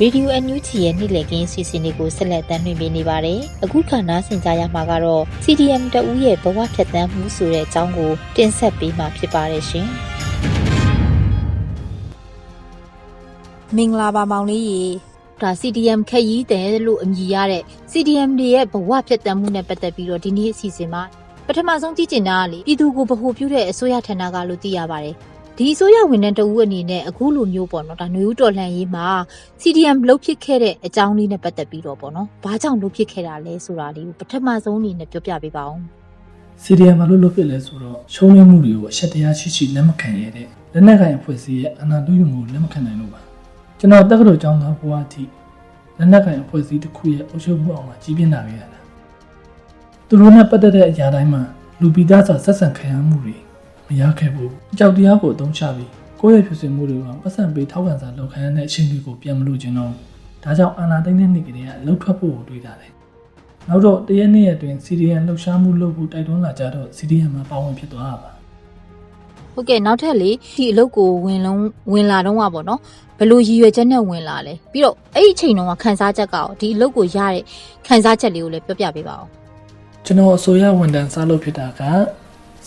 ရေဒီယိုအန်ယူဂျီရဲ့နေ့လည်ခင်းစီစဉ်လေးကိုဆက်လက်တင်ပြနေပါတယ်။အခုခါနားဆင်ကြရမှာကတော့ CDM တဦးရဲ့ဘဝဖြတ်သန်းမှုဆိုတဲ့အကြောင်းကိုတင်ဆက်ပေးမှာဖြစ်ပါတယ်ရှင်။မင်္ဂလာပါမောင်လေးရေဒါ CDM ခက်ရီးတယ်လို့အမည်ရတဲ့ CDM တွေရဲ့ဘဝဖြတ်သန်းမှုနဲ့ပတ်သက်ပြီးတော့ဒီနေ့အစီအစဉ်မှာပထမဆုံးကြည့်ကျင်တာကလေပြည်သူကိုဗဟုပြုတဲ့အစိုးရဌာနကလို့သိရပါတယ် ဒီအစိုးရဝန်ထမ်းတဦးအနေနဲ့အခုလိုမျိုးပေါ့နော်ဒါຫນွေဦးတော်လှန်ရေးမှာ CDM လှုပ်ဖြစ်ခဲ့တဲ့အကြောင်းလေးနဲ့ပတ်သက်ပြီးတော့ပေါ့နော်ဘာကြောင့်လှုပ်ဖြစ်ခဲ့တာလဲဆိုတာလေးကိုပထမဆုံးအနေနဲ့ပြောပြပေးပါအောင် CDM ဘာလို့လုပ်ဖြစ်လဲဆိုတော့ရှုံးနိမ့်မှုတွေကိုအချက်တရားရှိရှိလက်မခံရတဲ့လက်နက်ကိုင်အဖွဲ့အစည်းရဲ့အနာတူးယူမှုကိုလက်မခံနိုင်လို့ပါကျွန်တော်တက္ကသိုလ်ကျောင်းသားဘဝအထိလက်နက်ကိုင်အဖွဲ့အစည်းတစ်ခုရဲ့အုပ်ချုပ်မှုအောင်မှာကြီးပြင်းလာခဲ့ရတာသူတို့နဲ့ပတ်သက်တဲ့အရာတိုင်းမှာလူပိသားစာဆက်ဆံခံရမှုတွေ မရခဲ့ဘူးအကြောက်တရားကိုအသုံးချပြီးကိုယ့်ရဲ့ဖြစ်စဉ်မှုတွေကပတ်စံပေးထောက်ခံစာလောက်ခံရတဲ့အချိန်တွေကိုပြန်မလို့ခြင်းတော့ဒါကြောင့်အာနာသိမ့်တဲ့နေ့ကလေးကလှုပ်ထွက်ဖို့ကိုတွေးတာတယ်နောက်တော့တရက်နေ့ရက်တွင် CDN လှုပ်ရှားမှုလုပ်ဖို့တိုက်တွန်းလာကြတော့ CDN မှာပါဝင်ဖြစ်သွားတာပါဟုတ်ကဲ့နောက်ထပ်လေဒီအလုပ်ကိုဝင်လုံးဝင်လာတော့ကပေါ့နော်ဘယ်လိုရည်ရွယ်ချက်နဲ့ဝင်လာလဲပြီးတော့အဲ့ဒီအချိန်တုန်းကခန်းစားချက်ကရောဒီအလုပ်ကိုရတဲ့ခန်းစားချက်လေးကိုလည်းပြောပြပေးပါဦးကျွန်တော်အစိုးရဝန်ထမ်းစားလုပ်ဖြစ်တာက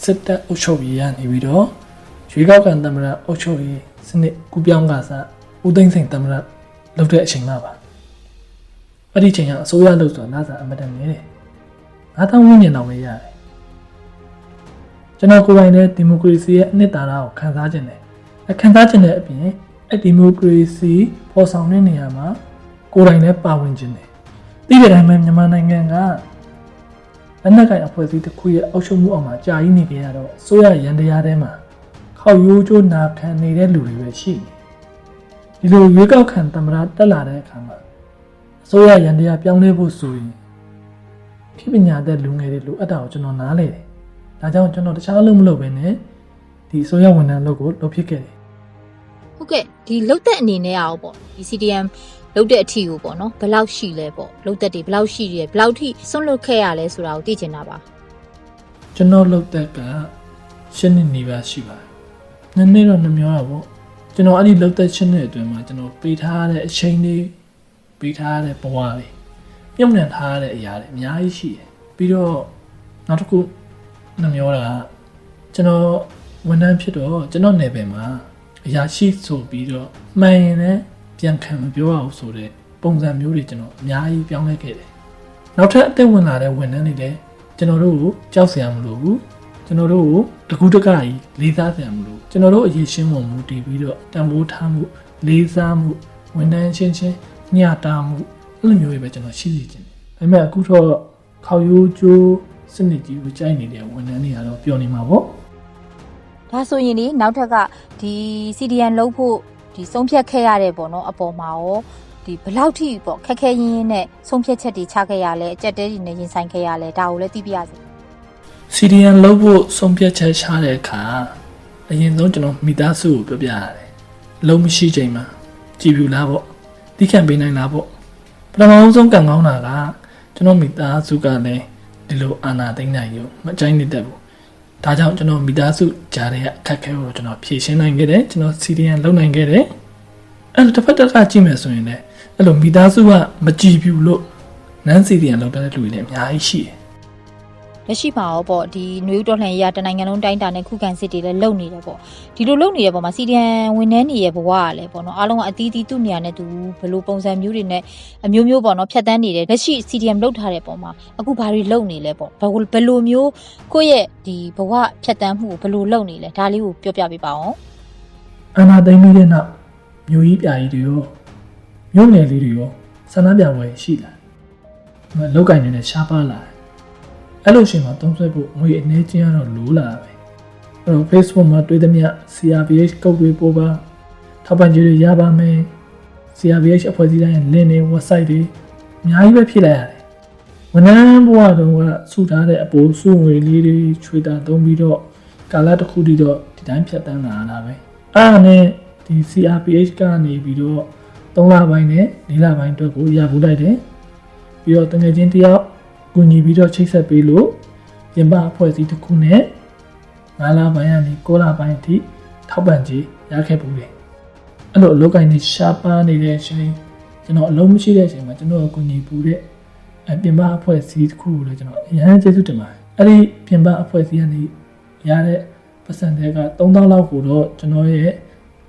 စစ်တပ်အုပ်ချုပ်ရေးရနေပြီးတော့ရွေးကောက်ခံသမ္မတအုပ်ချုပ်ရေးစနစ်ကူပြောင်းကစားဦးသိန်းစိန်သမ္မတလုပ်တဲ့အချိန်မှပါအဲ့ဒီအချိန်ကအစိုးရလုပ်ဆိုတာနားစာအမတန်နေတယ်ငါးတောင်းဝင်းညင်တော်ပဲရတယ်ကျွန်တော်ကိုယ်ပိုင်တဲ့ဒီမိုကရေစီရဲ့အနှစ်သာရကိုခံစားခြင်းတယ်အခံစားခြင်းတဲ့အပြင်အဲ့ဒီမိုကရေစီပေါ်ဆောင်တဲ့နေရာမှာကိုယ်တိုင်လည်းပါဝင်ခြင်းတယ်သိတဲ့အတိုင်းပဲမြန်မာနိုင်ငံက လက်နက်ကိုင်အဖွဲ့အစည်းတစ်ခုရဲ့အောက်ရှုံးမှုအောက်မှာကြာကြီးနေကြရတော့အစိုးရရန်တရားထဲမှာခောက်ရိုးကျိုးနာခံနေတဲ့လူတွေပဲရှိနေဒီလိုရွေးကောက်ခံသမ္မတတက်လာတဲ့အခါမှာအစိုးရရန်တရားပြောင်းလဲဖို့ဆိုရင်ဖြစ်ပညာတဲ့လူငယ်တွေလိုအပ်တာကိုကျွန်တော်နားလေတယ်။ဒါကြောင့်ကျွန်တော်တခြားအလုပ်မလုပ်ဘဲနဲ့ဒီအစိုးရဝန်ထမ်းလုပ်ကိုလုပ်ဖြစ်ခဲ့တယ်ဟုတ်ကဲ့ဒီလုတ်သက်အနေနဲ့ရောပေါ့ဒီ CDM လုတ်တဲ့အထီကိုပေါ့နော်ဘယ်လောက်ရှိလဲပေါ့လုတ်သက်တွေဘယ်လောက်ရှိရဲဘယ်လောက်ထိဆွန့်လွတ်ခဲ့ရလဲဆိုတာကိုသိချင်တာပါ။ကျွန်တော်လုပ်တဲ့ကရှင်းနေနေပါရှိပါတယ်။နည်းနည်းတော့နှမျောတာပေါ့။ကျွန်တော်အဲ့ဒီလုပ်တဲ့ရှင်းတဲ့အတွင်းမှာကျွန်တော်ပေးထားတဲ့အချိန်တွေပေးထားတဲ့ဘဝတွေပြုံးနှံထားတဲ့အရာတွေအများကြီးရှိတယ်။ပြီးတော့နောက်တစ်ခုနှမျောတာကကျွန်တော်ဝန်ထမ်းဖြစ်တော့ကျွန်တော်နယ်ပယ်မှာအရာရှိဆိုပြီးတော့မှန်ရင်လည်း ပြန်ခံမပြောရအောင်ဆိုတဲ့ပုံစံမျိုးတွေကျွန်တော်အများကြီးပြောင်းလဲခဲ့တယ်။နောက်ထပ်အသက်ဝင်လာတဲ့ဝန်ထမ်းတွေလည်းကျွန်တော်တို့ကိုကြောက်စရာမလိုဘူး။ကျွန်တော်တို့ကိုတကူးတကကြီးလေးစားစရာမလိုဘူးကျွန်တော်တို့အရေးရှင်းပုံမူတည်ပြီးတော့တန်ဖိုးထားမှုလေးစားမှုဝန်ထမ်းချင်းချင်းညှတာမှုအဲ့လိုမျိုးတွေပဲကျွန်တော်ရှိနေခြင်းတယ်။ဒါပေမဲ့အခုတော့ခေါရိုးကျိုးစနစ်ကြီးကိုကြိုက်နေတဲ့ဝန်ထမ်းတွေကတော့ပြောနေမှာပေါ့။ဒါဆိုရင်ဒီနောက်ထပ်ကဒီ CDN လုပ်ဖို့ ဒီဆုံးဖြတ်ခဲ့ရတဲ့ပေါ့နော်အပေါ်မှာရောဒီဘယ်လောက်ထိပေါ့ခက်ခဲရင်းရင်းနဲ့ဆုံးဖြတ်ချက်တွေချခဲ့ရလဲအကြက်တဲတွေနဲ့ရင်ဆိုင်ခဲ့ရလဲဒါကိုလည်းသိပြရစေ CDN လုပ်ဖို့ဆုံးဖြတ်ချက်ချတဲ့အခါအရင်ဆုံးကျွန်တော်မိသားစုကိုပြောပြရတယ်။လုံးမရှိချိန်မှာကြည်ပြူလားပေါ့။တိခံပေးနိုင်လားပေါ့။ပထမဆုံးကံကောင်းတာကကျွန်တော်မိသားစုကလည်းဒီလိုအာနာသိမ့်နိုင်ရုံမကြိုက်နေတတ်ဘူး။ ဒါကြောင့်ကျွန်တော်မိသားစုကြားတဲ့အခက်အခဲကိုကျွန်တော်ဖြေရှင်းနိုင်ခဲ့တယ်။ကျွန်တော် CDN လုပ်နိုင်ခဲ့တယ်။အဲ့လိုတစ်ဖက်တစ်ခါကြည့်မယ်ဆိုရင်လည်းအဲ့လိုမိသားစုကမကြည်ပြူလို့နန်း CDN လုပ်တဲ့လူတွေလည်းအများကြီးရှိတယ် လက်ရှိမှာရောပေါ့ဒီຫນွေဦးတော်လှန်ရေးကတနိုင်ငံလုံးတိုင်းတာနဲ့ခုခံစစ်တွေလည်းလုပ်နေတယ်ပေါ့ဒီလိုလုပ်နေတဲ့ပုံမှာ CDN ဝန်ထမ်းတွေရဲ့ဘဝကလည်းပေါ့နော်အားလုံးကအသီးသီးသူ့နေရာနဲ့သူဘယ်လိုပုံစံမျိုးတွေနဲ့အမျိုးမျိုးပေါ့နော်ဖြတ်တန်းနေတယ်လက်ရှိ CDM လုပ်ထားတဲ့ပုံမှာအခုဘာတွေလုပ်နေလဲပေါ့ဘယ်လိုဘယ်လိုမျိုးကိုယ့်ရဲ့ဒီဘဝဖြတ်တန်းမှုကိုဘယ်လိုလုပ်နေလဲဒါလေးကိုပြောပြပေးပါအောင်အာနာသိမ့်ပြီးတဲ့နောက်မျိုးကြီးပြာကြီးတွေရောမျိုးငယ်လေးတွေရောဆန္ဒပြပွဲရှိလာတယ်။မလောက်ကင်နေတဲ့ရှားပါလာတယ်။ အဲ့လိုရှင်မှာတုံးဆွဲဖို့ငွေအနေချင်းကတော့လိုးလာပဲ။အဲ့တော့ Facebook မှာတွေ့သမျှ CRPH ကုတ်တွေပို့ပါထောက်ပံ့ကြေးတွေရပါမယ်။ CRPH အဖွဲ့အစည်းတိုင်းရဲ့ link တွေ website တွေအများကြီးပဲဖြည့်လိုက်ရတယ်။ဝန်ထမ်းဘဝတုန်းကစုထားတဲ့အပိုးစုငွေလေးတွေချွေတာသုံးပြီးတော့ကာလတစ်ခုတည်းတော့ဒီတိုင်းဖြတ်တန်းလာတာပဲ။အဲ့ဒါနဲ့ဒီ CRPH ကနေပြီးတော့3လပိုင်းနဲ့4လပိုင်းအတွက်ကိုရဘူးလိုက်တယ်။ပြီးတော့တငယ်ချင်းတယောက် ကူညီပြီးတော့ချိတ်ဆက်ပေးလို့ပြင်ပအဖွဲ့အစည်းတစ်ခုနဲ့9လပိုင်းကနေ9လပိုင်းအထိထောက်ပံ့ကြေးရခဲ့ပူတယ်။အဲ့လိုအလုပ်ကိုင်းနေရှားပါနေတဲ့အချိန်ကျွန်တော်အလုံးမရှိတဲ့အချိန်မှာကျွန်တော်ကိုညီပူတဲ့အပြင်ပအဖွဲ့အစည်းတစ်ခုကိုလည်းကျွန်တော်အရန်ကျေးဇူးတင်ပါတယ်အဲ့ဒီပြင်ပအဖွဲ့အစည်းကနေရတဲ့ပတ်စံတွေက3000လောက်ကိုတော့ကျွန်တော်ရဲ့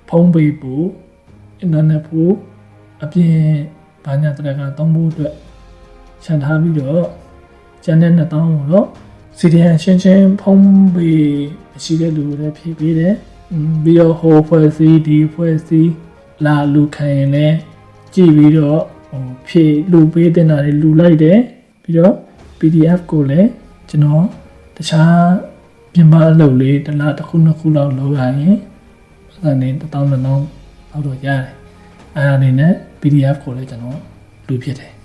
ဖုန်းပေပူအင်တာနက်ပူအပြင်ဘာညာတရကသုံးဖို့အတွက်ခြံထားပြီးတော့ ကျန်တဲ့2000ကိုတော့ CDN ရှင်းရှင်းဖုံးပေးရှိတဲ့လူတွေဖြည့်ပေးတယ်။ပြီးတော့ဟိုဖွဲ့စည်းဒီဖွဲ့စည်းလာလူခံရင်လည်းကြည့်ပြီးတော့ဟိုဖြည့်လူပေးတင်တာတွေလူလိုက်တယ်။ပြီးတော့ PDF ကိုလည်းကျွန်တော်တခြားပြင်ပအလုပ်လေးတစ်လားတစ်ခုနှစ်ခုလောက်လုပ်ရရင်အဲ့ဒါနဲ့1000 2000လောက်တော့ရတယ်။အဲ့ဒါနေနဲ့ PDF ကိုလည်းကျွန်တော်လူဖြစ်တယ်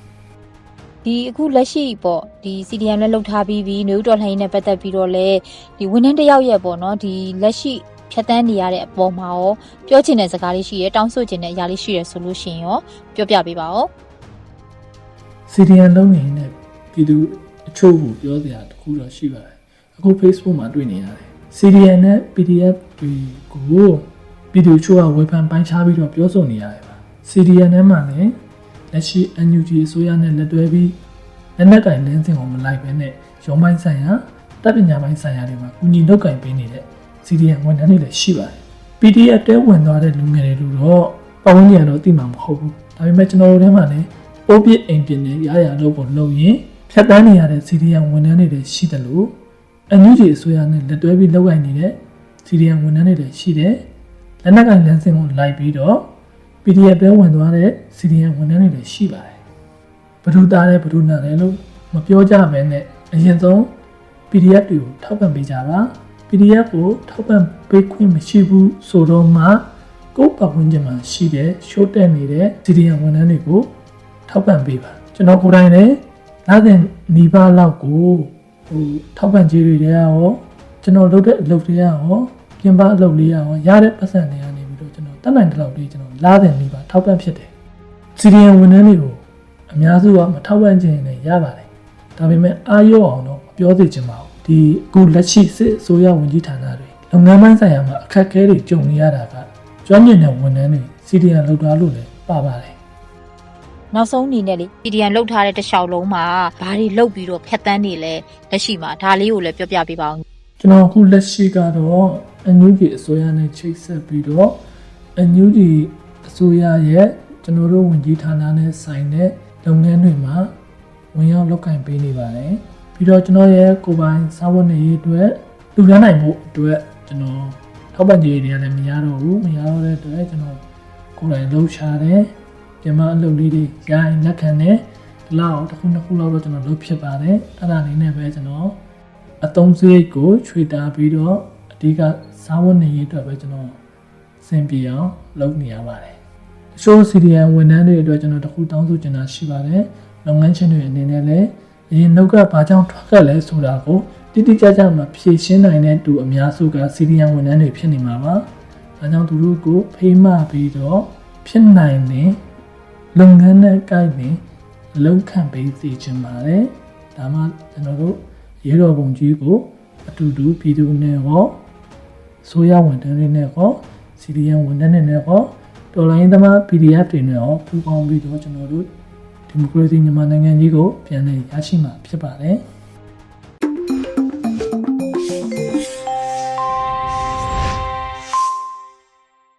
ဒီအခုလက်ရှိပေါ့ဒီ CDM လည်းလောက်ထားပြီးပြီးနေဦးတော်လှန်ရေးနဲ့ပတ်သက်ပြီးတော့လည်းဒီဝန်ထမ်းတစ်ယောက်ရဲ့ပေါ့နော်ဒီလက်ရှိဖြတ်တန်းနေရတဲ့အပေါ်မှာရောပြောချင်တဲ့စကားလေးရှိရတောင်းဆိုချင်တဲ့အရာလေးရှိရဆိုလို့ရှိရင်ရောပြောပြပေးပါဦး CDN လုံးနေနဲ့ပြည်သူအချို့ကိုပြောစရာတခုတော့ရှိပါတယ်အခု Facebook မှာတွေ့နေရတယ် CDN နဲ့ PDF တွေကိုပြည်သူအချို့ကဝေဖန်ပိုင်းခြားပြီးတော့ပြောဆိုနေရတယ်ပါ CDN ထဲမှာလည်း လက်ရှိ NUG အစိုးရနဲ့လက်တွဲပြီးလက်နက်ကင်လင်းစင်ကိုမလိုက်ဘဲနဲ့ရုံးပိုင်းဆိုင်ရာတပ်ပညာပိုင်းဆိုင်ရာတွေမှာကူညီလုပ်ကင်ပေးနေတဲ့ CDN ဝန်ထမ်းတွေလည်းရှိပါတယ် PDF တဲဝင်သွားတဲ့လူငယ်တွေလို့တော့ပတ်ဝန်းကျင်ကတော့သိမှာမဟုတ်ဘူးဒါပေမဲ့ကျွန်တော်တို့ထဲမှာလည်းပိုးပြစ်အိမ်ပြင်းနဲ့ရရလို့ကိုလုပ်ရင်ဖြတ်တန်းနေရတဲ့ CDN ဝန်ထမ်းတွေလည်းရှိတယ်လို့အန်ယူဂျီအစိုးရနဲ့လက်တွဲပြီးလုပ်ကိုင်နေတဲ့ CDN ဝန်ထမ်းတွေလည်းရှိတယ်လက်နက်ကင်လမ်းစဉ်ကိုလိုက်ပြီးတော့ PDF ပဲဝင်သွားတဲ့ CDN ဝန်ထမ်းတွေလည်းရှိပါတယ်ဘဒုသားလဲဘဒုနာလဲလို့မပြောကြဘဲနဲ့အရင်ဆုံး PDF တွေကိုထောက်ပံ့ပေးကြပါ PDF ကိုထောက်ပံ့ပေးခွင့်မရှိဘူးဆိုတော့မှကိုယ့်ပတ်ဝန်းကျင်မှာရှိတဲ့ရှိုးတက်နေတဲ့ CDN ဝန်ထမ်းတွေကိုထောက်ပံ့ပေးပါကျွန်တော်ကိုယ်တိုင်လည်းလာတဲ့နီးပါးလောက်ကိုဟိုထောက်ပံ့ကြေးတွေရောကျွန်တော်လုပ်တဲ့အလုပ်တွေရောပြင်ပအလုပ်လေးရောရတဲ့ပတ်စံတွေကနေပြီးတော့ကျွန်တော်တက်နိုင်တဲ့လောက်လေးကျွန်တော် လာတဲ့နီးပါးထောက်ပံ့ဖြစ်တယ် CDN ဝန်ထမ်းတွေကိုအများစုကမထောက်ပံ့ခြင်းနဲ့ရပါတယ်ဒါပေမဲ့အားရောအောင်တော့မပြောသေးချင်ပါဘူးဒီအခုလက်ရှိစစ်အစိုးရဝန်ကြီးဌာနတွေလုပ်ငန်းပိုင်းဆိုင်ရာမှာအခက်အခဲတွေကြုံနေရတာကကျွမ်းကျင်တဲ့ဝန်ထမ်းတွေ CDN လောက်သွားလို့လည်းပါပါတယ်နောက်ဆုံးအနေနဲ့လေ CDM လောက်ထားတဲ့တစ်လျှောက်လုံးမှာဘာတွေလောက်ပြီးတော့ဖြတ်တန်းနေလဲလက်ရှိမှာဒါလေးကိုလည်းပြောပြပေးပါဦးကျွန်တော်အခုလက်ရှိကတော့အန်ယူဂျီအစိုးရနဲ့ချိတ်ဆက်ပြီးတော့အန်ယူဂျီအ စိုးရရဲ့ကျွန်တော်တို့ဝန်ကြီးဌာနနဲ့ဆိုင်တဲ့လုပ်ငန်းတွေမှာဝင်ရောက်လုပ်ကင်ပေးနေပါတယ်ပြီးတော့ကျွန်တော်ရဲ့ကိုယ်ပိုင်စာဝတ်နေရေးအတွက်လူရမ်းနိုင်မှုအတွက်ကျွန်တော်ထောက်ပံ့ကြေးတွေကလည်းမရတော့ဘူးမရတော့တဲ့အတွက်ကျွန်တော်ကိုယ်တိုင်လှုပ်ရှားတယ်ပြန်မအလုပ်လေးတွေရိုင်းလက်ခံတယ်ဒီလောက်တစ်ခုနှစ်ခုလောက်တော့ကျွန်တော်လုပ်ဖြစ်ပါတယ်အဲ့ဒါလေးနဲ့ပဲကျွန်တော်အသုံးစရိတ်ကိုခြွေတာပြီးတော့အဓိကစားဝတ်နေရေးအတွက်ပဲကျွန်တော်စင်ပြေအောင်လုပ်နေရပါတယ်။ တချို့ CDN ဝန်ထမ်းတွေအတွက်ကျွန်တော်တခုတောင်းဆိုချင်တာရှိပါတယ်။လုပ်ငန်းရှင်တွေအနေနဲ့လည်းအရင်နှုတ်ကဘာကြောင့်ထွက်ခဲ့လဲဆိုတာကိုတိတိကျကျမှဖြေရှင်းနိုင်တဲ့သူအများစုက CDN ဝန်ထမ်းတွေဖြစ်နေမှာပါ။ဒါကြောင့်သူတို့ကိုဖေးမပြီးတော့ဖြစ်နိုင်တဲ့လုပ်ငန်းနဲ့ကိုက်နေလုံခံပေးစီချင်ပါတယ်။ဒါမှကျွန်တော်တို့ရေတော်ပုံကြီးကိုအတူတူပြည်သူနဲ့ဟောဆိုရဝန်ထမ်းတွေနဲ့ဟော CDN ဝန်ထမ်းတွေနဲ့ဟော တော်လိုင်းသမား PDF တွေနဲ့ဟောပူးပေါင်းပြီးတော့ကျွန်တော်တို့ဒီမိုကရေစီမြန်မာနိုင်ငံကြီးကိုပြန်လည်ရရှိမှာဖြစ်ပါတယ်။